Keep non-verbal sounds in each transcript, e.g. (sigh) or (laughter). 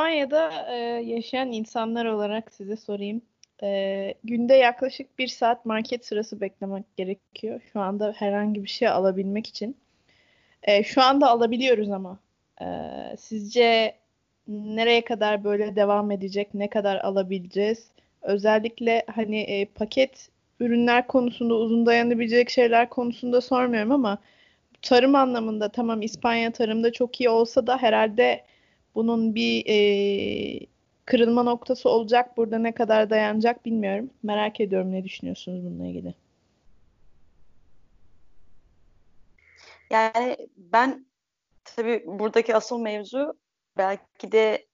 İspanya'da e, yaşayan insanlar olarak size sorayım. E, günde yaklaşık bir saat market sırası beklemek gerekiyor. Şu anda herhangi bir şey alabilmek için. E, şu anda alabiliyoruz ama. E, sizce nereye kadar böyle devam edecek? Ne kadar alabileceğiz? Özellikle hani e, paket ürünler konusunda uzun dayanabilecek şeyler konusunda sormuyorum ama tarım anlamında tamam İspanya tarımda çok iyi olsa da herhalde bunun bir e, kırılma noktası olacak. Burada ne kadar dayanacak bilmiyorum. Merak ediyorum ne düşünüyorsunuz bununla ilgili. Yani ben tabii buradaki asıl mevzu belki de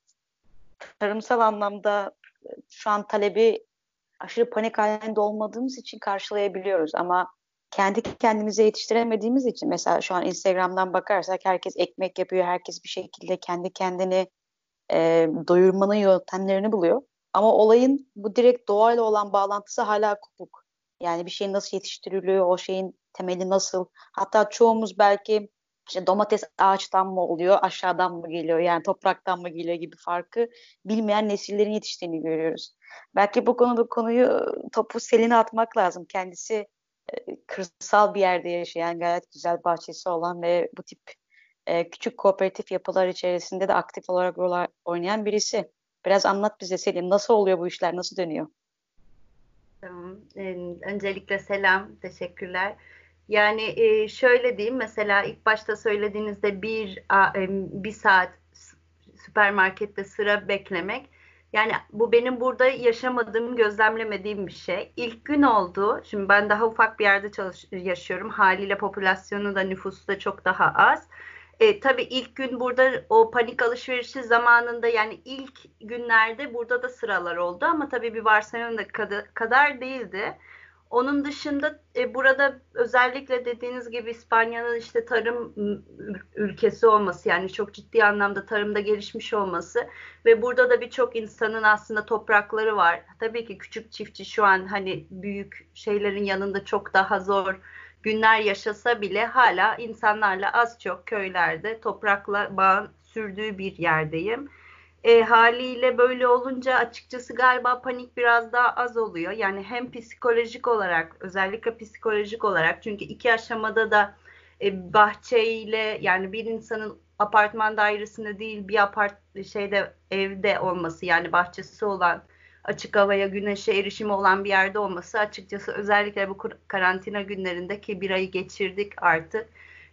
tarımsal anlamda şu an talebi aşırı panik halinde olmadığımız için karşılayabiliyoruz ama kendi kendimize yetiştiremediğimiz için mesela şu an Instagram'dan bakarsak herkes ekmek yapıyor, herkes bir şekilde kendi kendini e, doyurmanın yöntemlerini buluyor. Ama olayın bu direkt doğayla olan bağlantısı hala kopuk. Yani bir şey nasıl yetiştiriliyor, o şeyin temeli nasıl? Hatta çoğumuz belki işte domates ağaçtan mı oluyor, aşağıdan mı geliyor, yani topraktan mı geliyor gibi farkı bilmeyen nesillerin yetiştiğini görüyoruz. Belki bu konuda konuyu topu Selin'e atmak lazım. Kendisi kırsal bir yerde yaşayan, gayet güzel bahçesi olan ve bu tip e, küçük kooperatif yapılar içerisinde de aktif olarak rol oynayan birisi. Biraz anlat bize Selin, nasıl oluyor bu işler, nasıl dönüyor? Tamam. Öncelikle selam, teşekkürler. Yani e, şöyle diyeyim mesela ilk başta söylediğinizde bir e, bir saat süpermarkette sıra beklemek yani bu benim burada yaşamadığım, gözlemlemediğim bir şey. İlk gün oldu. Şimdi ben daha ufak bir yerde çalış yaşıyorum. Haliyle popülasyonu da nüfusu da çok daha az. E, tabii ilk gün burada o panik alışverişi zamanında yani ilk günlerde burada da sıralar oldu ama tabii bir Barcelona'da kadar değildi. Onun dışında e, burada özellikle dediğiniz gibi İspanya'nın işte tarım ülkesi olması yani çok ciddi anlamda tarımda gelişmiş olması ve burada da birçok insanın aslında toprakları var. Tabii ki küçük çiftçi şu an hani büyük şeylerin yanında çok daha zor günler yaşasa bile hala insanlarla az çok köylerde toprakla bağ sürdüğü bir yerdeyim. E, haliyle böyle olunca açıkçası galiba panik biraz daha az oluyor. Yani hem psikolojik olarak özellikle psikolojik olarak çünkü iki aşamada da e, bahçeyle yani bir insanın apartman dairesinde değil bir apart şeyde evde olması yani bahçesi olan açık havaya güneşe erişimi olan bir yerde olması açıkçası özellikle bu karantina günlerindeki bir ayı geçirdik artık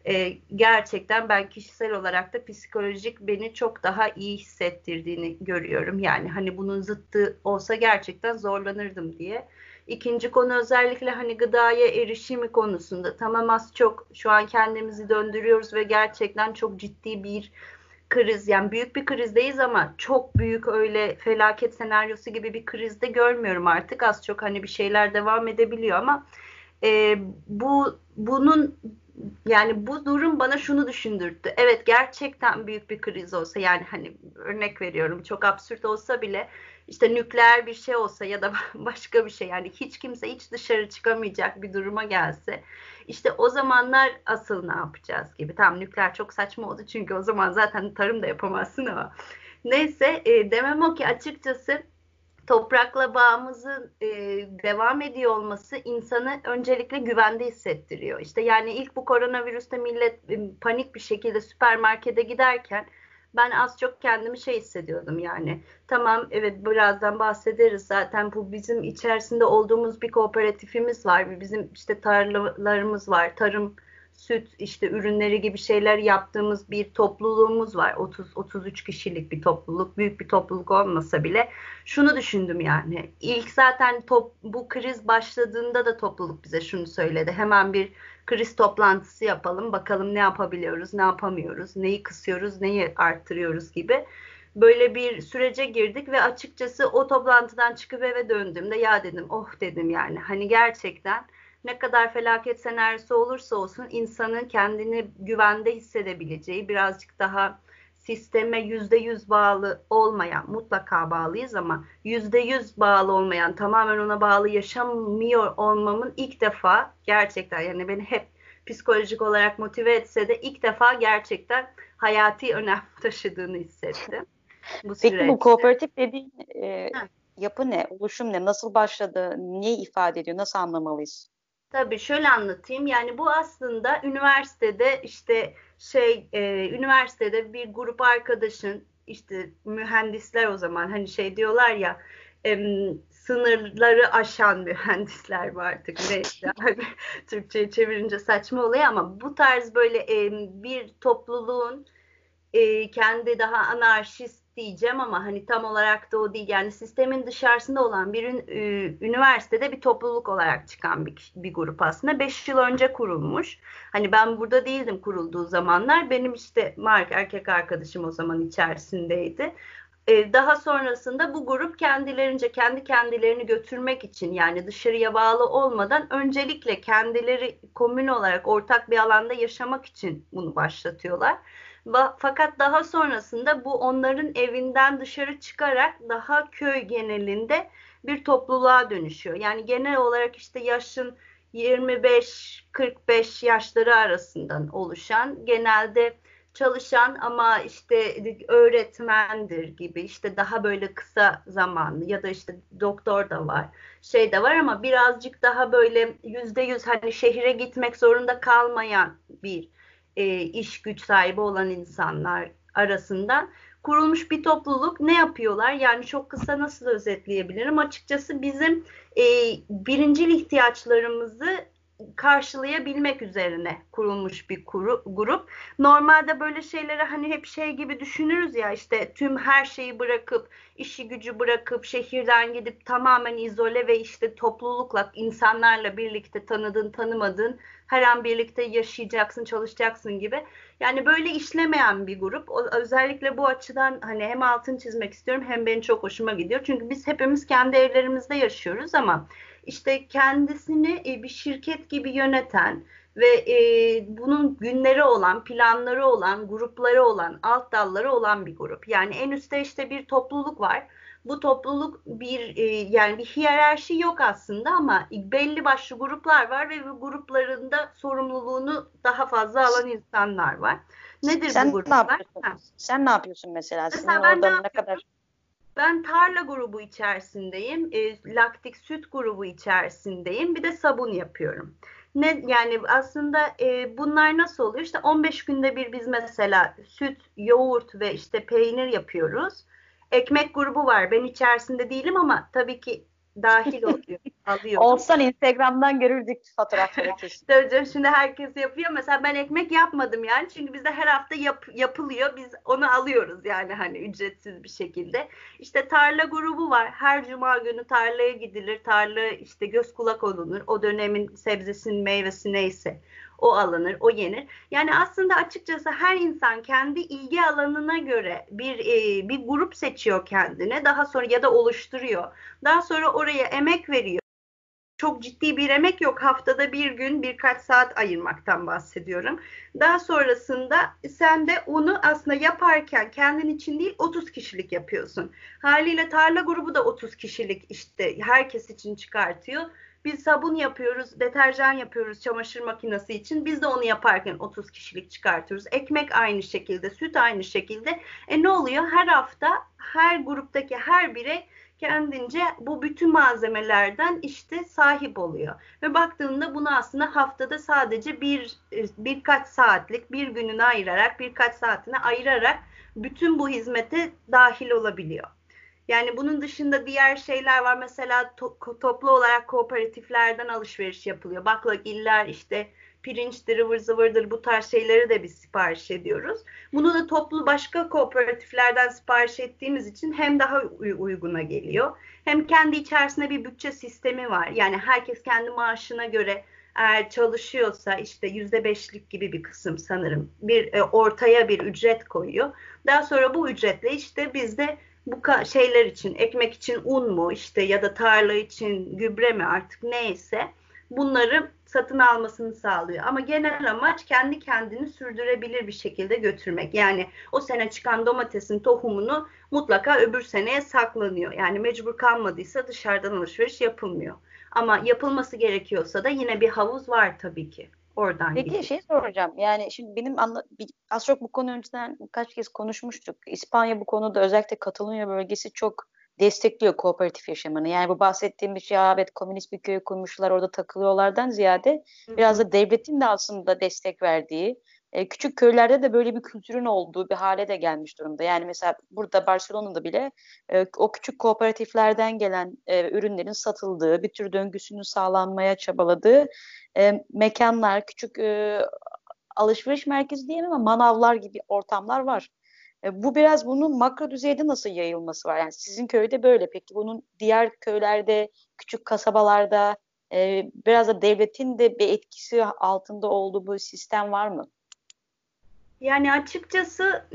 e, gerçekten ben kişisel olarak da psikolojik beni çok daha iyi hissettirdiğini görüyorum. Yani hani bunun zıttı olsa gerçekten zorlanırdım diye. İkinci konu özellikle hani gıdaya erişimi konusunda tamam az çok şu an kendimizi döndürüyoruz ve gerçekten çok ciddi bir kriz yani büyük bir krizdeyiz ama çok büyük öyle felaket senaryosu gibi bir krizde görmüyorum artık az çok hani bir şeyler devam edebiliyor ama e, bu bunun yani bu durum bana şunu düşündürttü. Evet gerçekten büyük bir kriz olsa yani hani örnek veriyorum çok absürt olsa bile işte nükleer bir şey olsa ya da (laughs) başka bir şey yani hiç kimse hiç dışarı çıkamayacak bir duruma gelse işte o zamanlar asıl ne yapacağız gibi. Tamam nükleer çok saçma oldu çünkü o zaman zaten tarım da yapamazsın ama neyse e, demem o ki açıkçası toprakla bağımızın e, devam ediyor olması insanı öncelikle güvende hissettiriyor. İşte yani ilk bu koronavirüste millet e, panik bir şekilde süpermarkete giderken ben az çok kendimi şey hissediyordum yani. Tamam evet birazdan bahsederiz zaten bu bizim içerisinde olduğumuz bir kooperatifimiz var. Bizim işte tarlalarımız var. Tarım süt işte ürünleri gibi şeyler yaptığımız bir topluluğumuz var. 30 33 kişilik bir topluluk, büyük bir topluluk olmasa bile şunu düşündüm yani. İlk zaten top, bu kriz başladığında da topluluk bize şunu söyledi. Hemen bir kriz toplantısı yapalım. Bakalım ne yapabiliyoruz, ne yapamıyoruz, neyi kısıyoruz, neyi arttırıyoruz gibi. Böyle bir sürece girdik ve açıkçası o toplantıdan çıkıp eve döndüğümde ya dedim oh dedim yani hani gerçekten ne kadar felaket senaryosu olursa olsun insanın kendini güvende hissedebileceği birazcık daha sisteme yüzde yüz bağlı olmayan mutlaka bağlıyız ama yüzde yüz bağlı olmayan tamamen ona bağlı yaşamıyor olmamın ilk defa gerçekten yani beni hep psikolojik olarak motive etse de ilk defa gerçekten hayati önem (laughs) taşıdığını hissettim. bu süreçte. Peki bu kooperatif dediğin e, yapı ne? Oluşum ne? Nasıl başladı? Ne ifade ediyor? Nasıl anlamalıyız? Tabii şöyle anlatayım. Yani bu aslında üniversitede işte şey e, üniversitede bir grup arkadaşın işte mühendisler o zaman hani şey diyorlar ya e, sınırları aşan mühendisler var artık neyse (laughs) hani Türkçe'ye çevirince saçma oluyor ama bu tarz böyle e, bir topluluğun e, kendi daha anarşist diyeceğim ama hani tam olarak da o değil. Yani sistemin dışarısında olan bir üniversitede bir topluluk olarak çıkan bir, bir grup aslında. Beş yıl önce kurulmuş. Hani ben burada değildim kurulduğu zamanlar. Benim işte Mark erkek arkadaşım o zaman içerisindeydi. Ee, daha sonrasında bu grup kendilerince kendi kendilerini götürmek için yani dışarıya bağlı olmadan öncelikle kendileri komün olarak ortak bir alanda yaşamak için bunu başlatıyorlar. Fakat daha sonrasında bu onların evinden dışarı çıkarak daha köy genelinde bir topluluğa dönüşüyor. Yani genel olarak işte yaşın 25-45 yaşları arasından oluşan genelde çalışan ama işte öğretmendir gibi işte daha böyle kısa zamanlı ya da işte doktor da var şey de var ama birazcık daha böyle yüzde yüz hani şehire gitmek zorunda kalmayan bir e, iş güç sahibi olan insanlar arasında kurulmuş bir topluluk ne yapıyorlar? Yani çok kısa nasıl özetleyebilirim? Açıkçası bizim e, birincil ihtiyaçlarımızı karşılayabilmek üzerine kurulmuş bir kuru, grup. Normalde böyle şeyleri hani hep şey gibi düşünürüz ya işte tüm her şeyi bırakıp işi gücü bırakıp şehirden gidip tamamen izole ve işte toplulukla insanlarla birlikte tanıdığın tanımadığın her an birlikte yaşayacaksın çalışacaksın gibi. Yani böyle işlemeyen bir grup. O, özellikle bu açıdan hani hem altın çizmek istiyorum hem benim çok hoşuma gidiyor. Çünkü biz hepimiz kendi evlerimizde yaşıyoruz ama işte kendisini e, bir şirket gibi yöneten ve e, bunun günleri olan, planları olan, grupları olan, alt dalları olan bir grup. Yani en üstte işte bir topluluk var. Bu topluluk bir e, yani bir hiyerarşi yok aslında ama belli başlı gruplar var ve bu gruplarında sorumluluğunu daha fazla alan insanlar var. Nedir Sen bu gruplar? Ne yapıyorsun? Sen ne yapıyorsun mesela? mesela Sizin orada ne kadar ben tarla grubu içerisindeyim, e, laktik süt grubu içerisindeyim, bir de sabun yapıyorum. Ne yani aslında e, bunlar nasıl oluyor? İşte 15 günde bir biz mesela süt, yoğurt ve işte peynir yapıyoruz. Ekmek grubu var. Ben içerisinde değilim ama tabii ki dahil oluyor. (laughs) alıyor. Olsan Instagram'dan görürdük fotoğrafları (laughs) kesin. Şimdi herkes yapıyor. Mesela ben ekmek yapmadım yani. Çünkü bizde her hafta yap, yapılıyor. Biz onu alıyoruz yani hani ücretsiz bir şekilde. İşte tarla grubu var. Her cuma günü tarlaya gidilir. Tarla işte göz kulak olunur. O dönemin sebzesinin meyvesi neyse o alınır, o yenir. Yani aslında açıkçası her insan kendi ilgi alanına göre bir e, bir grup seçiyor kendine. Daha sonra ya da oluşturuyor. Daha sonra oraya emek veriyor çok ciddi bir emek yok. Haftada bir gün birkaç saat ayırmaktan bahsediyorum. Daha sonrasında sen de onu aslında yaparken kendin için değil 30 kişilik yapıyorsun. Haliyle tarla grubu da 30 kişilik işte herkes için çıkartıyor. Biz sabun yapıyoruz, deterjan yapıyoruz çamaşır makinesi için. Biz de onu yaparken 30 kişilik çıkartıyoruz. Ekmek aynı şekilde, süt aynı şekilde. E ne oluyor? Her hafta her gruptaki her birey kendince bu bütün malzemelerden işte sahip oluyor. Ve baktığında bunu aslında haftada sadece bir birkaç saatlik bir gününü ayırarak birkaç saatini ayırarak bütün bu hizmete dahil olabiliyor. Yani bunun dışında diğer şeyler var. Mesela to toplu olarak kooperatiflerden alışveriş yapılıyor. Baklagiller işte pirinçtir, ıvır zıvırdır bu tarz şeyleri de biz sipariş ediyoruz. Bunu da toplu başka kooperatiflerden sipariş ettiğimiz için hem daha uyguna geliyor. Hem kendi içerisinde bir bütçe sistemi var. Yani herkes kendi maaşına göre eğer çalışıyorsa işte yüzde beşlik gibi bir kısım sanırım bir e, ortaya bir ücret koyuyor. Daha sonra bu ücretle işte biz de bu şeyler için ekmek için un mu işte ya da tarla için gübre mi artık neyse bunları satın almasını sağlıyor. Ama genel amaç kendi kendini sürdürebilir bir şekilde götürmek. Yani o sene çıkan domatesin tohumunu mutlaka öbür seneye saklanıyor. Yani mecbur kalmadıysa dışarıdan alışveriş yapılmıyor. Ama yapılması gerekiyorsa da yine bir havuz var tabii ki Oradan Peki gidiyor. şey soracağım. Yani şimdi benim anla, az çok bu konu önceden kaç kez konuşmuştuk. İspanya bu konuda özellikle Katalunya bölgesi çok destekliyor kooperatif yaşamını. Yani bu bahsettiğim şey evet komünist bir köy kurmuşlar orada takılıyorlardan ziyade biraz da devletin de aslında destek verdiği e, küçük köylerde de böyle bir kültürün olduğu bir hale de gelmiş durumda. Yani mesela burada Barcelona'da bile e, o küçük kooperatiflerden gelen e, ürünlerin satıldığı, bir tür döngüsünün sağlanmaya çabaladığı e, mekanlar, küçük e, alışveriş merkezi diyemem ama manavlar gibi ortamlar var. E, bu biraz bunun makro düzeyde nasıl yayılması var? Yani sizin köyde böyle. Peki bunun diğer köylerde, küçük kasabalarda e, biraz da devletin de bir etkisi altında olduğu bu sistem var mı? Yani açıkçası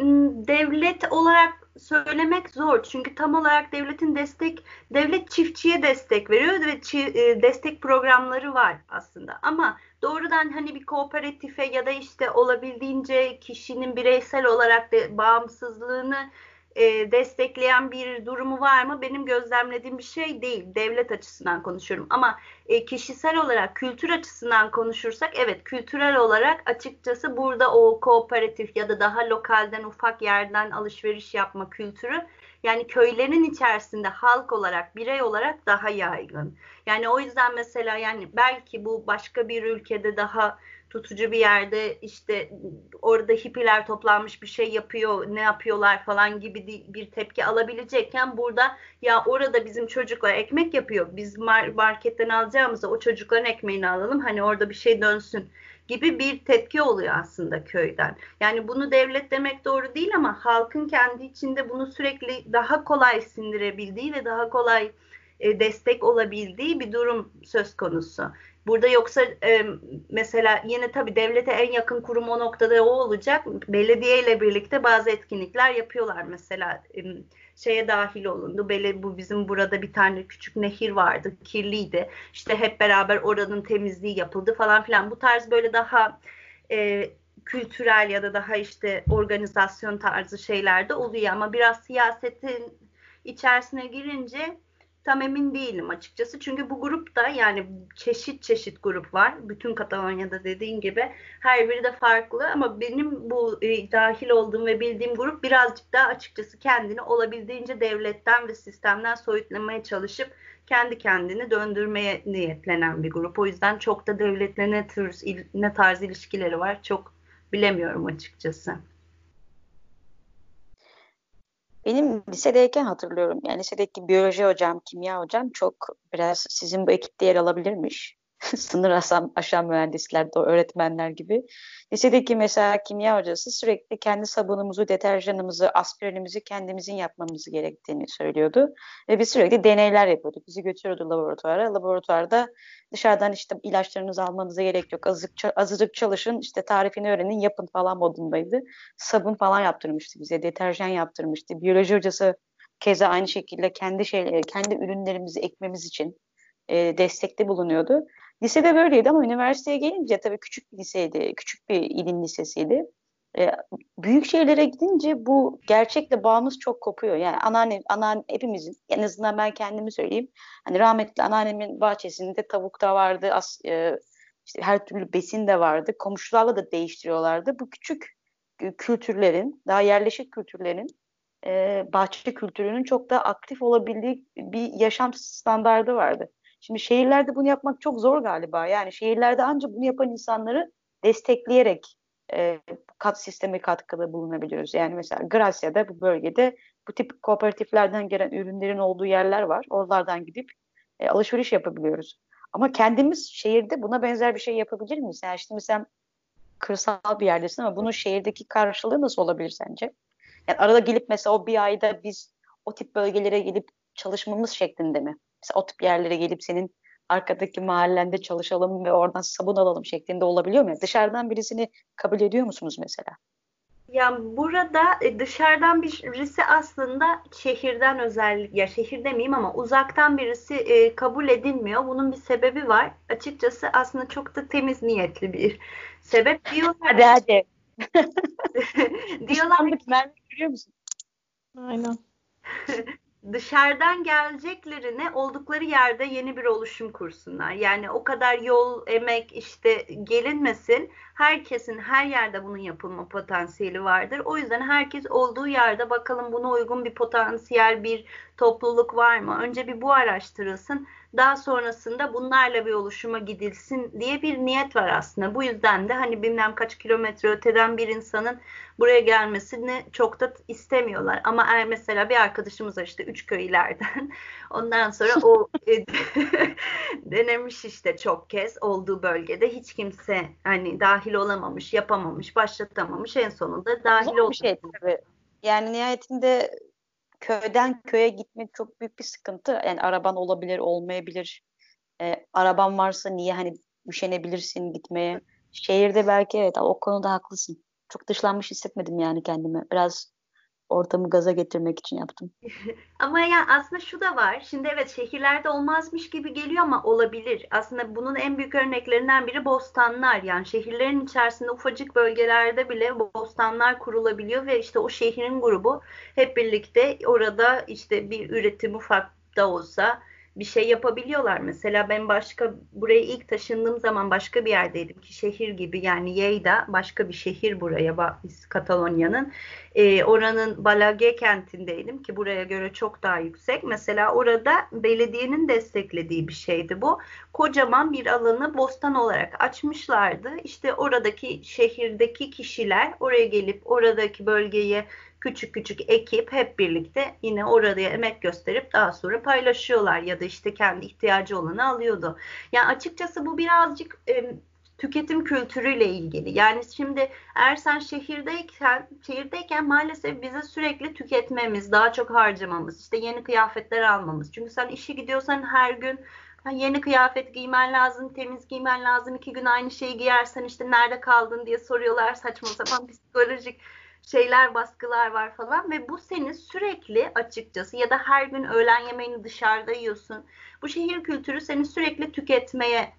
devlet olarak söylemek zor. Çünkü tam olarak devletin destek, devlet çiftçiye destek veriyor ve e, destek programları var aslında. Ama doğrudan hani bir kooperatife ya da işte olabildiğince kişinin bireysel olarak de bağımsızlığını e, destekleyen bir durumu var mı? Benim gözlemlediğim bir şey değil. Devlet açısından konuşuyorum. Ama e, kişisel olarak, kültür açısından konuşursak evet kültürel olarak açıkçası burada o kooperatif ya da daha lokalden ufak yerden alışveriş yapma kültürü yani köylerin içerisinde halk olarak, birey olarak daha yaygın. Yani o yüzden mesela yani belki bu başka bir ülkede daha tutucu bir yerde işte orada hippiler toplanmış bir şey yapıyor ne yapıyorlar falan gibi bir tepki alabilecekken burada ya orada bizim çocuklar ekmek yapıyor biz marketten alacağımızda o çocukların ekmeğini alalım hani orada bir şey dönsün gibi bir tepki oluyor aslında köyden. Yani bunu devlet demek doğru değil ama halkın kendi içinde bunu sürekli daha kolay sindirebildiği ve daha kolay e, destek olabildiği bir durum söz konusu. Burada yoksa e, mesela yine tabii devlete en yakın kurum o noktada o olacak. Belediye ile birlikte bazı etkinlikler yapıyorlar. Mesela e, şeye dahil olundu. Bele, bu bizim burada bir tane küçük nehir vardı. Kirliydi. İşte hep beraber oranın temizliği yapıldı falan filan. Bu tarz böyle daha e, kültürel ya da daha işte organizasyon tarzı şeyler de oluyor ama biraz siyasetin içerisine girince tam emin değilim açıkçası. Çünkü bu grupta yani çeşit çeşit grup var. Bütün Katalonya'da dediğin gibi her biri de farklı ama benim bu e, dahil olduğum ve bildiğim grup birazcık daha açıkçası kendini olabildiğince devletten ve sistemden soyutlamaya çalışıp kendi kendini döndürmeye niyetlenen bir grup. O yüzden çok da devletle ne, tür, ne tarz ilişkileri var çok bilemiyorum açıkçası. Benim lisedeyken hatırlıyorum. Yani lisedeki biyoloji hocam, kimya hocam çok biraz sizin bu ekipte yer alabilirmiş. (laughs) sınır aşan, aşan mühendisler, öğretmenler gibi. Lisedeki mesela kimya hocası sürekli kendi sabunumuzu, deterjanımızı, aspirinimizi kendimizin yapmamız gerektiğini söylüyordu. Ve biz sürekli deneyler yapıyorduk. Bizi götürüyordu laboratuvara. Laboratuvarda dışarıdan işte ilaçlarınızı almanıza gerek yok. Azıcık, azıcık çalışın, işte tarifini öğrenin, yapın falan modundaydı. Sabun falan yaptırmıştı bize, deterjan yaptırmıştı. Biyoloji hocası keza aynı şekilde kendi şeyleri, kendi ürünlerimizi ekmemiz için e, destekte bulunuyordu. Lisede böyleydi ama üniversiteye gelince tabii küçük bir liseydi, küçük bir ilin lisesiydi. E, büyük şeylere gidince bu gerçekle bağımız çok kopuyor. Yani anneanne, anneanne hepimizin en azından ben kendimi söyleyeyim. Hani rahmetli anneannemin bahçesinde tavuk da vardı, as, e, işte her türlü besin de vardı. Komşularla da değiştiriyorlardı. Bu küçük kültürlerin, daha yerleşik kültürlerin e, bahçe kültürünün çok da aktif olabildiği bir yaşam standardı vardı. Şimdi şehirlerde bunu yapmak çok zor galiba. Yani şehirlerde ancak bunu yapan insanları destekleyerek e, kat sisteme katkıda bulunabiliyoruz. Yani mesela Gracia'da bu bölgede bu tip kooperatiflerden gelen ürünlerin olduğu yerler var. Oralardan gidip e, alışveriş yapabiliyoruz. Ama kendimiz şehirde buna benzer bir şey yapabilir miyiz? Yani şimdi sen kırsal bir yerdesin ama bunun şehirdeki karşılığı nasıl olabilir sence? Yani arada gelip mesela o bir ayda biz o tip bölgelere gelip çalışmamız şeklinde mi? Mesela o tip yerlere gelip senin arkadaki mahallende çalışalım ve oradan sabun alalım şeklinde olabiliyor mu? Dışarıdan birisini kabul ediyor musunuz mesela? Yani burada e, dışarıdan birisi aslında şehirden özel ya şehir demeyeyim ama uzaktan birisi e, kabul edilmiyor. Bunun bir sebebi var. Açıkçası aslında çok da temiz niyetli bir (laughs) sebep diyorlar. Hadi hadi. (laughs) diyorlar ki Merve görüyor musun? Aynen. (laughs) dışarıdan geleceklerine oldukları yerde yeni bir oluşum kursunlar. Yani o kadar yol, emek işte gelinmesin. Herkesin her yerde bunun yapılma potansiyeli vardır. O yüzden herkes olduğu yerde bakalım buna uygun bir potansiyel bir topluluk var mı? Önce bir bu araştırılsın. Daha sonrasında bunlarla bir oluşuma gidilsin diye bir niyet var aslında. Bu yüzden de hani bilmem kaç kilometre öteden bir insanın buraya gelmesini çok da istemiyorlar. Ama eğer mesela bir arkadaşımız var işte üç köy ileriden. (laughs) Ondan sonra o e, (laughs) denemiş işte çok kez olduğu bölgede hiç kimse hani dahil olamamış, yapamamış, başlatamamış. En sonunda dahil olmuş. şey tabii. Yani nihayetinde köyden köye gitmek çok büyük bir sıkıntı. Yani araban olabilir, olmayabilir. E, araban varsa niye hani üşenebilirsin gitmeye. Şehirde belki evet o konuda haklısın. Çok dışlanmış hissetmedim yani kendimi. Biraz ortamı gaza getirmek için yaptım. (laughs) ama yani aslında şu da var. Şimdi evet şehirlerde olmazmış gibi geliyor ama olabilir. Aslında bunun en büyük örneklerinden biri bostanlar. Yani şehirlerin içerisinde ufacık bölgelerde bile bostanlar kurulabiliyor ve işte o şehrin grubu hep birlikte orada işte bir üretim ufak da olsa bir şey yapabiliyorlar. Mesela ben başka buraya ilk taşındığım zaman başka bir yerdeydim ki şehir gibi yani Lleida başka bir şehir buraya biz Katalonya'nın. E, oranın Balaguer kentindeydim ki buraya göre çok daha yüksek. Mesela orada belediyenin desteklediği bir şeydi bu. Kocaman bir alanı bostan olarak açmışlardı. İşte oradaki şehirdeki kişiler oraya gelip oradaki bölgeyi küçük küçük ekip hep birlikte yine orada emek gösterip daha sonra paylaşıyorlar ya da işte kendi ihtiyacı olanı alıyordu. Yani açıkçası bu birazcık e, tüketim kültürüyle ilgili. Yani şimdi eğer sen şehirdeyken, şehirdeyken maalesef bize sürekli tüketmemiz, daha çok harcamamız, işte yeni kıyafetler almamız. Çünkü sen işe gidiyorsan her gün yeni kıyafet giymen lazım, temiz giymen lazım. iki gün aynı şeyi giyersen işte nerede kaldın diye soruyorlar saçma sapan psikolojik şeyler, baskılar var falan ve bu seni sürekli açıkçası ya da her gün öğlen yemeğini dışarıda yiyorsun. Bu şehir kültürü seni sürekli tüketmeye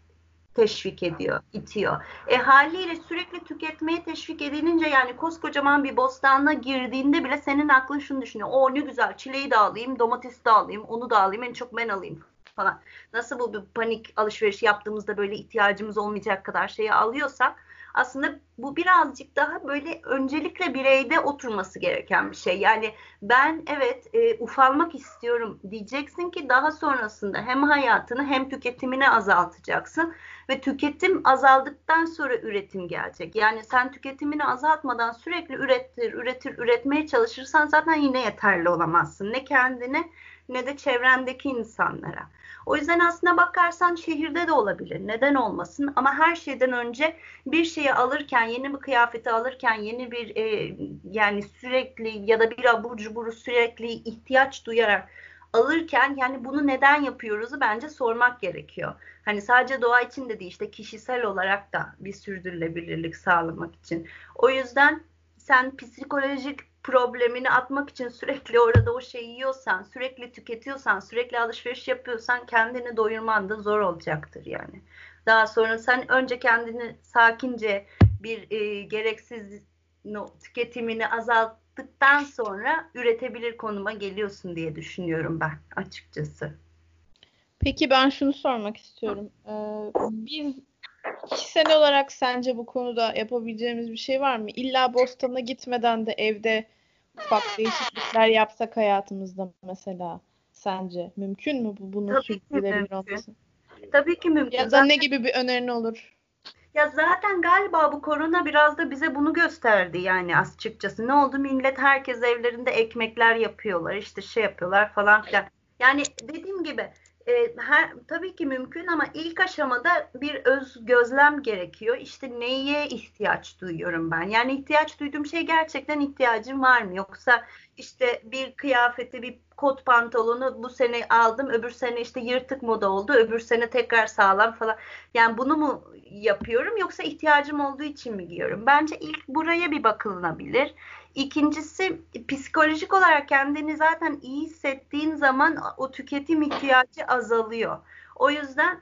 teşvik ediyor, itiyor. E haliyle sürekli tüketmeye teşvik edilince yani koskocaman bir bostanla girdiğinde bile senin aklın şunu düşünüyor. O ne güzel çileği de alayım, domatesi de alayım, onu da alayım, en çok ben alayım falan. Nasıl bu bir panik alışveriş yaptığımızda böyle ihtiyacımız olmayacak kadar şeyi alıyorsak aslında bu birazcık daha böyle öncelikle bireyde oturması gereken bir şey. Yani ben evet e, ufalmak istiyorum diyeceksin ki daha sonrasında hem hayatını hem tüketimini azaltacaksın ve tüketim azaldıktan sonra üretim gelecek. Yani sen tüketimini azaltmadan sürekli üretir, üretir, üretmeye çalışırsan zaten yine yeterli olamazsın. Ne kendine ne de çevrendeki insanlara. O yüzden aslına bakarsan şehirde de olabilir. Neden olmasın? Ama her şeyden önce bir şeyi alırken, yeni bir kıyafeti alırken, yeni bir e, yani sürekli ya da bir abur cuburu sürekli ihtiyaç duyarak alırken yani bunu neden yapıyoruzu bence sormak gerekiyor. Hani sadece doğa için de değil işte kişisel olarak da bir sürdürülebilirlik sağlamak için. O yüzden sen psikolojik problemini atmak için sürekli orada o şeyi yiyorsan, sürekli tüketiyorsan, sürekli alışveriş yapıyorsan kendini doyurman da zor olacaktır yani. Daha sonra sen önce kendini sakince bir e, gereksiz no, tüketimini azalttıktan sonra üretebilir konuma geliyorsun diye düşünüyorum ben açıkçası. Peki ben şunu sormak istiyorum. Ee, biz kişisel olarak sence bu konuda yapabileceğimiz bir şey var mı? İlla Boston'a gitmeden de evde ufak değişiklikler yapsak hayatımızda mesela sence mümkün mü bu bunu sürdürülebilir olması? Tabii ki mümkün. Ya da ne gibi bir önerin olur? Ya zaten galiba bu korona biraz da bize bunu gösterdi yani açıkçası. Ne oldu? Millet herkes evlerinde ekmekler yapıyorlar, işte şey yapıyorlar falan filan. Yani dediğim gibi e, her, tabii ki mümkün ama ilk aşamada bir öz gözlem gerekiyor. İşte neye ihtiyaç duyuyorum ben? Yani ihtiyaç duyduğum şey gerçekten ihtiyacım var mı? Yoksa işte bir kıyafeti, bir kot pantolonu bu sene aldım, öbür sene işte yırtık moda oldu, öbür sene tekrar sağlam falan. Yani bunu mu yapıyorum yoksa ihtiyacım olduğu için mi giyiyorum? Bence ilk buraya bir bakılabilir. İkincisi psikolojik olarak kendini zaten iyi hissettiğin zaman o tüketim ihtiyacı azalıyor. O yüzden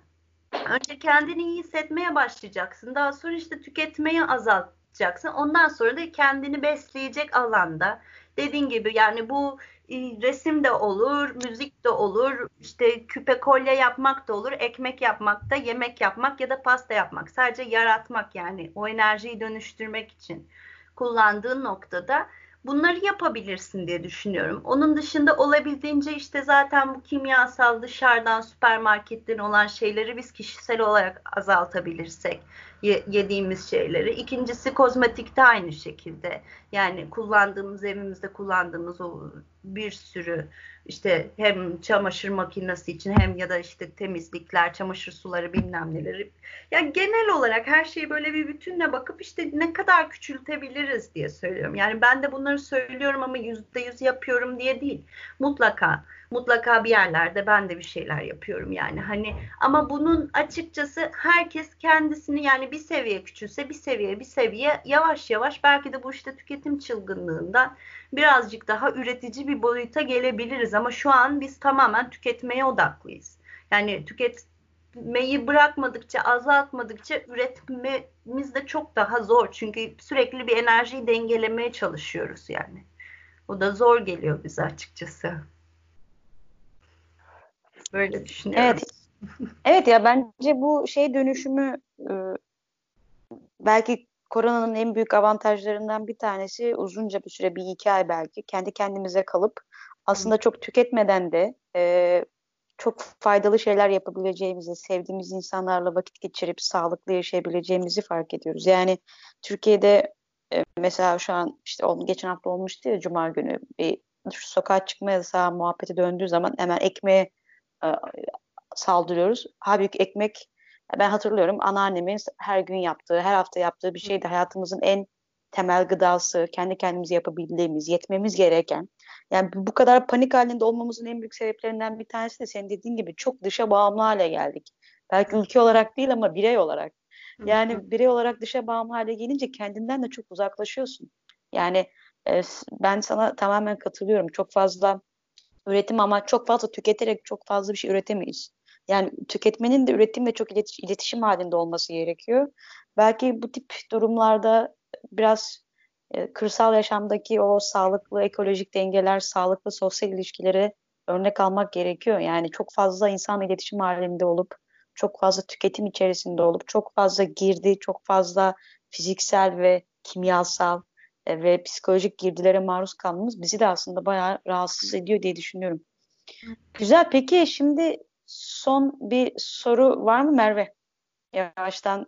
önce kendini iyi hissetmeye başlayacaksın. Daha sonra işte tüketmeyi azaltacaksın. Ondan sonra da kendini besleyecek alanda dediğin gibi yani bu e, resim de olur, müzik de olur, işte küpe kolye yapmak da olur, ekmek yapmak da, yemek yapmak ya da pasta yapmak. Sadece yaratmak yani o enerjiyi dönüştürmek için kullandığın noktada bunları yapabilirsin diye düşünüyorum. Onun dışında olabildiğince işte zaten bu kimyasal dışarıdan süpermarketten olan şeyleri biz kişisel olarak azaltabilirsek yediğimiz şeyleri. İkincisi kozmetikte aynı şekilde. Yani kullandığımız evimizde kullandığımız o bir sürü işte hem çamaşır makinesi için hem ya da işte temizlikler, çamaşır suları bilmem neleri. Ya genel olarak her şeyi böyle bir bütünle bakıp işte ne kadar küçültebiliriz diye söylüyorum. Yani ben de bunları söylüyorum ama yüzde yüz yapıyorum diye değil. Mutlaka mutlaka bir yerlerde ben de bir şeyler yapıyorum yani hani ama bunun açıkçası herkes kendisini yani bir seviye küçülse bir seviye bir seviye yavaş yavaş belki de bu işte tüketim çılgınlığından birazcık daha üretici bir boyuta gelebiliriz ama şu an biz tamamen tüketmeye odaklıyız. Yani tüketmeyi bırakmadıkça, azaltmadıkça üretmemiz de çok daha zor. Çünkü sürekli bir enerjiyi dengelemeye çalışıyoruz yani. O da zor geliyor bize açıkçası. Böyle düşünüyorum. Evet. evet ya bence bu şey dönüşümü e, belki koronanın en büyük avantajlarından bir tanesi uzunca bir süre bir iki ay belki kendi kendimize kalıp aslında çok tüketmeden de e, çok faydalı şeyler yapabileceğimizi, sevdiğimiz insanlarla vakit geçirip sağlıklı yaşayabileceğimizi fark ediyoruz. Yani Türkiye'de e, mesela şu an işte geçen hafta olmuştu ya Cuma günü bir sokağa çıkma yasağı muhabbeti döndüğü zaman hemen ekmeğe e, saldırıyoruz. Halbuki ekmek ben hatırlıyorum anneannemin her gün yaptığı, her hafta yaptığı bir şeydi. Hayatımızın en temel gıdası, kendi kendimize yapabildiğimiz, yetmemiz gereken. Yani bu kadar panik halinde olmamızın en büyük sebeplerinden bir tanesi de senin dediğin gibi çok dışa bağımlı hale geldik. Belki ülke olarak değil ama birey olarak. Yani birey olarak dışa bağımlı hale gelince kendinden de çok uzaklaşıyorsun. Yani e, ben sana tamamen katılıyorum. Çok fazla üretim ama çok fazla tüketerek çok fazla bir şey üretemeyiz. Yani tüketmenin de üretimle çok iletişim halinde olması gerekiyor. Belki bu tip durumlarda biraz e, kırsal yaşamdaki o sağlıklı ekolojik dengeler, sağlıklı sosyal ilişkilere örnek almak gerekiyor. Yani çok fazla insan iletişim halinde olup, çok fazla tüketim içerisinde olup, çok fazla girdi, çok fazla fiziksel ve kimyasal ve psikolojik girdilere maruz kalmamız bizi de aslında bayağı rahatsız ediyor diye düşünüyorum. Güzel. Peki şimdi son bir soru var mı Merve? Yavaştan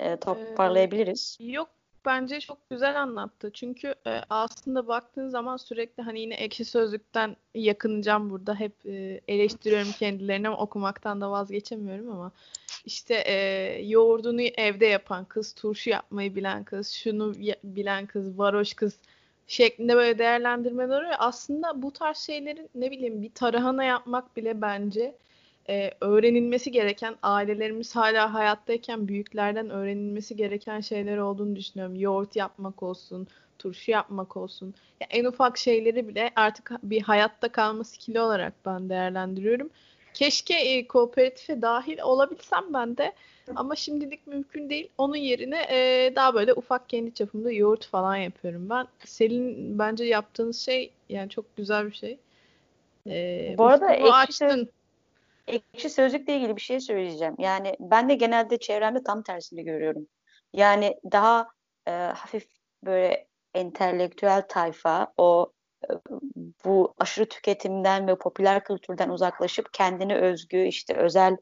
e, toparlayabiliriz. Ee, yok bence çok güzel anlattı. Çünkü e, aslında baktığın zaman sürekli hani yine ekşi sözlükten yakınacağım burada. Hep e, eleştiriyorum kendilerini ama okumaktan da vazgeçemiyorum ama işte e, yoğurdunu evde yapan kız, turşu yapmayı bilen kız, şunu bilen kız, varoş kız şeklinde böyle değerlendirmeler oluyor. Aslında bu tarz şeylerin ne bileyim bir tarhana yapmak bile bence e, öğrenilmesi gereken ailelerimiz hala hayattayken büyüklerden öğrenilmesi gereken şeyler olduğunu düşünüyorum. Yoğurt yapmak olsun, turşu yapmak olsun. Ya en ufak şeyleri bile artık bir hayatta kalma skili olarak ben değerlendiriyorum. Keşke e, kooperatife dahil olabilsem ben de ama şimdilik mümkün değil. Onun yerine e, daha böyle ufak kendi çapımda yoğurt falan yapıyorum ben. Selin bence yaptığınız şey yani çok güzel bir şey. E, Bu arada ekşi, açtın. ekşi sözlükle ilgili bir şey söyleyeceğim. Yani ben de genelde çevremde tam tersini görüyorum. Yani daha e, hafif böyle entelektüel tayfa o bu aşırı tüketimden ve popüler kültürden uzaklaşıp kendine özgü işte özel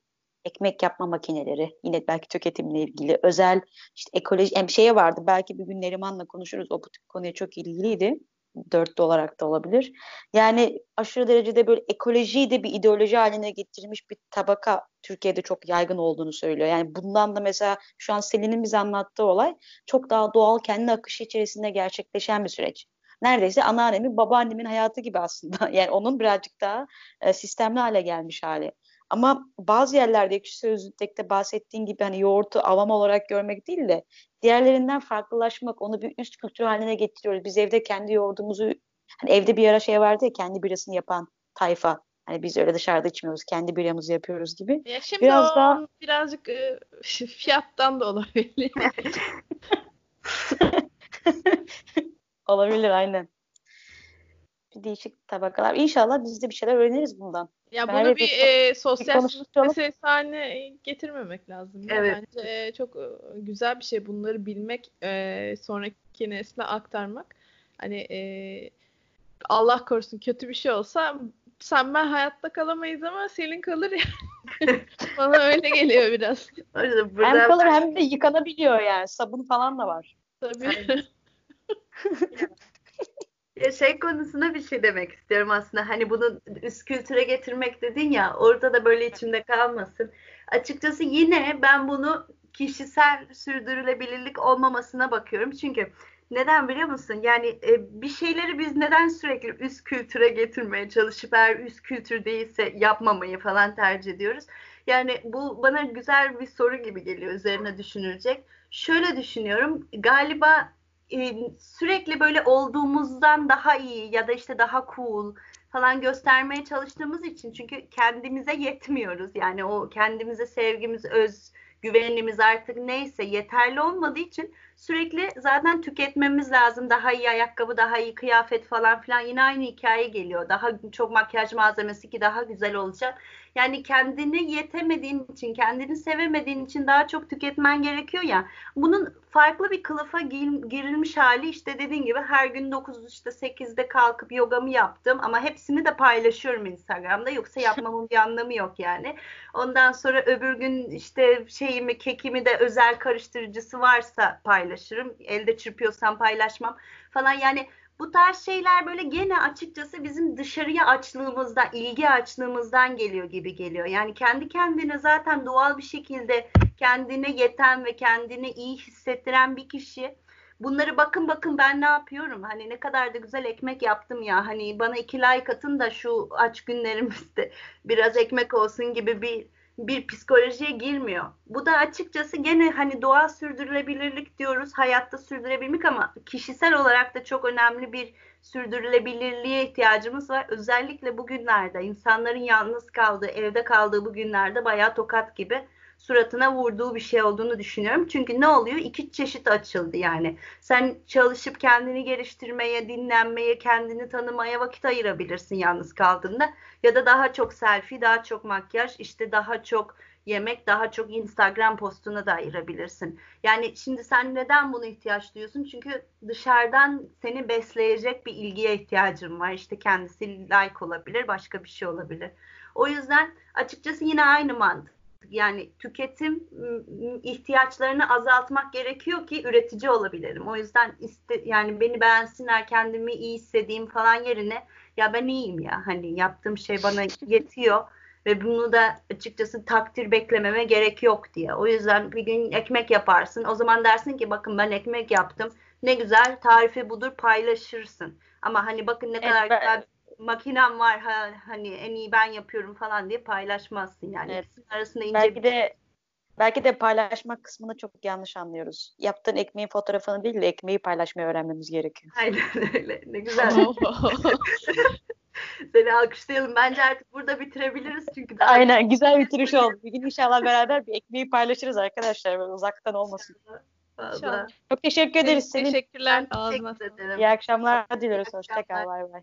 ekmek yapma makineleri yine belki tüketimle ilgili özel işte ekoloji hem şeye vardı belki bir gün Neriman'la konuşuruz o bu konuya çok ilgiliydi dörtlü olarak da olabilir. Yani aşırı derecede böyle ekolojiyi de bir ideoloji haline getirmiş bir tabaka Türkiye'de çok yaygın olduğunu söylüyor. Yani bundan da mesela şu an Selin'in bize anlattığı olay çok daha doğal kendi akışı içerisinde gerçekleşen bir süreç neredeyse anneannemin, babaannemin hayatı gibi aslında. (laughs) Yani onun birazcık daha e, sistemli hale gelmiş hali. Ama bazı yerlerde ekşi sözlükte bahsettiğin gibi hani yoğurtu avam olarak görmek değil de diğerlerinden farklılaşmak, onu bir üst kültür haline getiriyoruz. Biz evde kendi yoğurdumuzu, hani evde bir ara şey vardı ya kendi birasını yapan tayfa. Hani biz öyle dışarıda içmiyoruz, kendi biramızı yapıyoruz gibi. Ya şimdi Biraz daha birazcık e, (laughs) fiyattan da olabilir. (laughs) Olabilir aynen. değişik tabakalar. İnşallah biz de bir şeyler öğreniriz bundan. Ya bunu Merve bir e, sosyal meselesi haline getirmemek lazım. Evet. Bence e, çok e, güzel bir şey bunları bilmek, e, sonraki nesle aktarmak. Hani e, Allah korusun kötü bir şey olsa sen ben hayatta kalamayız ama Selin kalır yani. (laughs) Bana öyle geliyor biraz. hem kalır hem de yıkanabiliyor yani. Sabun falan da var. Tabii. Ya şey konusunda bir şey demek istiyorum aslında. Hani bunu üst kültüre getirmek dedin ya orada da böyle içimde kalmasın. Açıkçası yine ben bunu kişisel sürdürülebilirlik olmamasına bakıyorum. Çünkü neden biliyor musun? Yani e, bir şeyleri biz neden sürekli üst kültüre getirmeye çalışıp eğer üst kültür değilse yapmamayı falan tercih ediyoruz? Yani bu bana güzel bir soru gibi geliyor üzerine düşünülecek. Şöyle düşünüyorum. Galiba sürekli böyle olduğumuzdan daha iyi ya da işte daha cool falan göstermeye çalıştığımız için çünkü kendimize yetmiyoruz. Yani o kendimize sevgimiz, öz güvenimiz artık neyse yeterli olmadığı için sürekli zaten tüketmemiz lazım. Daha iyi ayakkabı, daha iyi kıyafet falan filan yine aynı hikaye geliyor. Daha çok makyaj malzemesi ki daha güzel olacak. Yani kendini yetemediğin için, kendini sevemediğin için daha çok tüketmen gerekiyor ya. Bunun farklı bir kılıfa girilmiş hali işte dediğin gibi her gün 9 işte 8'de kalkıp yogamı yaptım ama hepsini de paylaşıyorum Instagram'da yoksa yapmamın bir anlamı yok yani. Ondan sonra öbür gün işte şeyimi kekimi de özel karıştırıcısı varsa paylaşırım. Elde çırpıyorsam paylaşmam falan yani bu tarz şeyler böyle gene açıkçası bizim dışarıya açlığımızdan, ilgi açlığımızdan geliyor gibi geliyor. Yani kendi kendine zaten doğal bir şekilde kendine yeten ve kendini iyi hissettiren bir kişi. Bunları bakın bakın ben ne yapıyorum? Hani ne kadar da güzel ekmek yaptım ya. Hani bana iki like atın da şu aç günlerimizde (laughs) biraz ekmek olsun gibi bir bir psikolojiye girmiyor. Bu da açıkçası gene hani doğal sürdürülebilirlik diyoruz, hayatta sürdürebilmek ama kişisel olarak da çok önemli bir sürdürülebilirliğe ihtiyacımız var. Özellikle bugünlerde insanların yalnız kaldığı, evde kaldığı bu günlerde bayağı tokat gibi suratına vurduğu bir şey olduğunu düşünüyorum. Çünkü ne oluyor? İki çeşit açıldı yani. Sen çalışıp kendini geliştirmeye, dinlenmeye, kendini tanımaya vakit ayırabilirsin yalnız kaldığında. Ya da daha çok selfie, daha çok makyaj, işte daha çok yemek, daha çok Instagram postuna da ayırabilirsin. Yani şimdi sen neden bunu ihtiyaç duyuyorsun? Çünkü dışarıdan seni besleyecek bir ilgiye ihtiyacın var. İşte kendisi like olabilir, başka bir şey olabilir. O yüzden açıkçası yine aynı mantık yani tüketim ihtiyaçlarını azaltmak gerekiyor ki üretici olabilelim. O yüzden iste, yani beni beğensinler, kendimi iyi hissedeyim falan yerine ya ben iyiyim ya hani yaptığım şey bana yetiyor ve bunu da açıkçası takdir beklememe gerek yok diye. O yüzden bir gün ekmek yaparsın. O zaman dersin ki bakın ben ekmek yaptım. Ne güzel tarifi budur paylaşırsın. Ama hani bakın ne kadar evet, güzel makinem var ha, hani en iyi ben yapıyorum falan diye paylaşmazsın yani. Evet. arasında ince belki de belki de paylaşmak kısmını çok yanlış anlıyoruz. Yaptığın ekmeğin fotoğrafını değil de ekmeği paylaşmayı öğrenmemiz gerekiyor. Aynen (laughs) öyle. Ne güzel. (laughs) Seni alkışlayalım. Bence artık burada bitirebiliriz çünkü. Daha Aynen güzel bitiriş (laughs) oldu. Bir gün inşallah beraber bir ekmeği paylaşırız arkadaşlar. Böyle uzaktan olmasın. Çok teşekkür ederiz. Teşekkürler. Teşekkür ederim. İyi akşamlar diliyoruz. Hoşçakal. Bay bay.